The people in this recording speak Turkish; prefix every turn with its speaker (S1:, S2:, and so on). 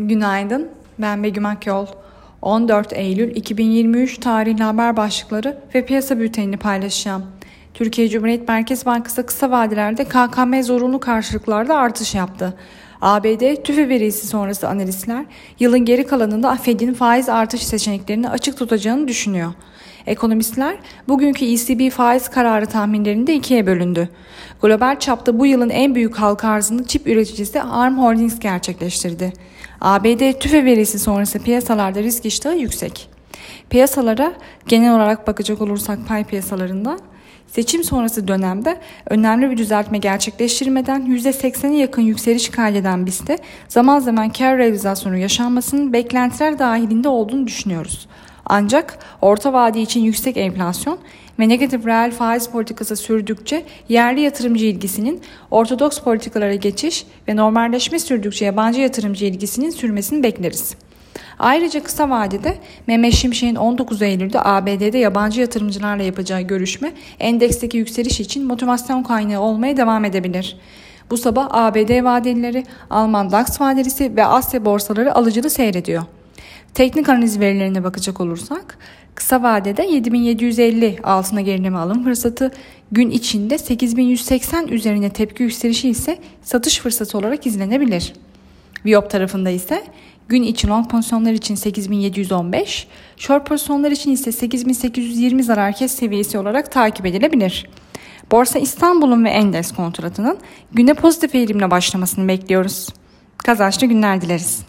S1: Günaydın, ben Begüm Akyol. 14 Eylül 2023 tarihli haber başlıkları ve piyasa bültenini paylaşacağım. Türkiye Cumhuriyet Merkez Bankası kısa vadelerde KKM zorunlu karşılıklarda artış yaptı. ABD tüfe verisi sonrası analistler yılın geri kalanında Fed'in faiz artış seçeneklerini açık tutacağını düşünüyor. Ekonomistler bugünkü ECB faiz kararı tahminlerinde ikiye bölündü. Global çapta bu yılın en büyük halka arzını çip üreticisi ARM Holdings gerçekleştirdi. ABD tüfe verisi sonrası piyasalarda risk iştahı yüksek. Piyasalara genel olarak bakacak olursak pay piyasalarında Seçim sonrası dönemde önemli bir düzeltme gerçekleştirmeden %80'e yakın yükseliş kaydeden BIST'te zaman zaman kar realizasyonu yaşanmasının beklentiler dahilinde olduğunu düşünüyoruz. Ancak orta vade için yüksek enflasyon ve negatif reel faiz politikası sürdükçe yerli yatırımcı ilgisinin ortodoks politikalara geçiş ve normalleşme sürdükçe yabancı yatırımcı ilgisinin sürmesini bekleriz. Ayrıca kısa vadede Mehmet Şimşek'in 19 Eylül'de ABD'de yabancı yatırımcılarla yapacağı görüşme endeksteki yükseliş için motivasyon kaynağı olmaya devam edebilir. Bu sabah ABD vadelileri, Alman DAX vadelisi ve Asya borsaları alıcılı seyrediyor. Teknik analiz verilerine bakacak olursak kısa vadede 7750 altına gerileme alım fırsatı, gün içinde 8180 üzerine tepki yükselişi ise satış fırsatı olarak izlenebilir. Viyop tarafında ise gün içi long pozisyonlar için 8715, short pozisyonlar için ise 8820 zarar kes seviyesi olarak takip edilebilir. Borsa İstanbul'un ve endeks kontratının güne pozitif eğilimle başlamasını bekliyoruz. Kazançlı günler dileriz.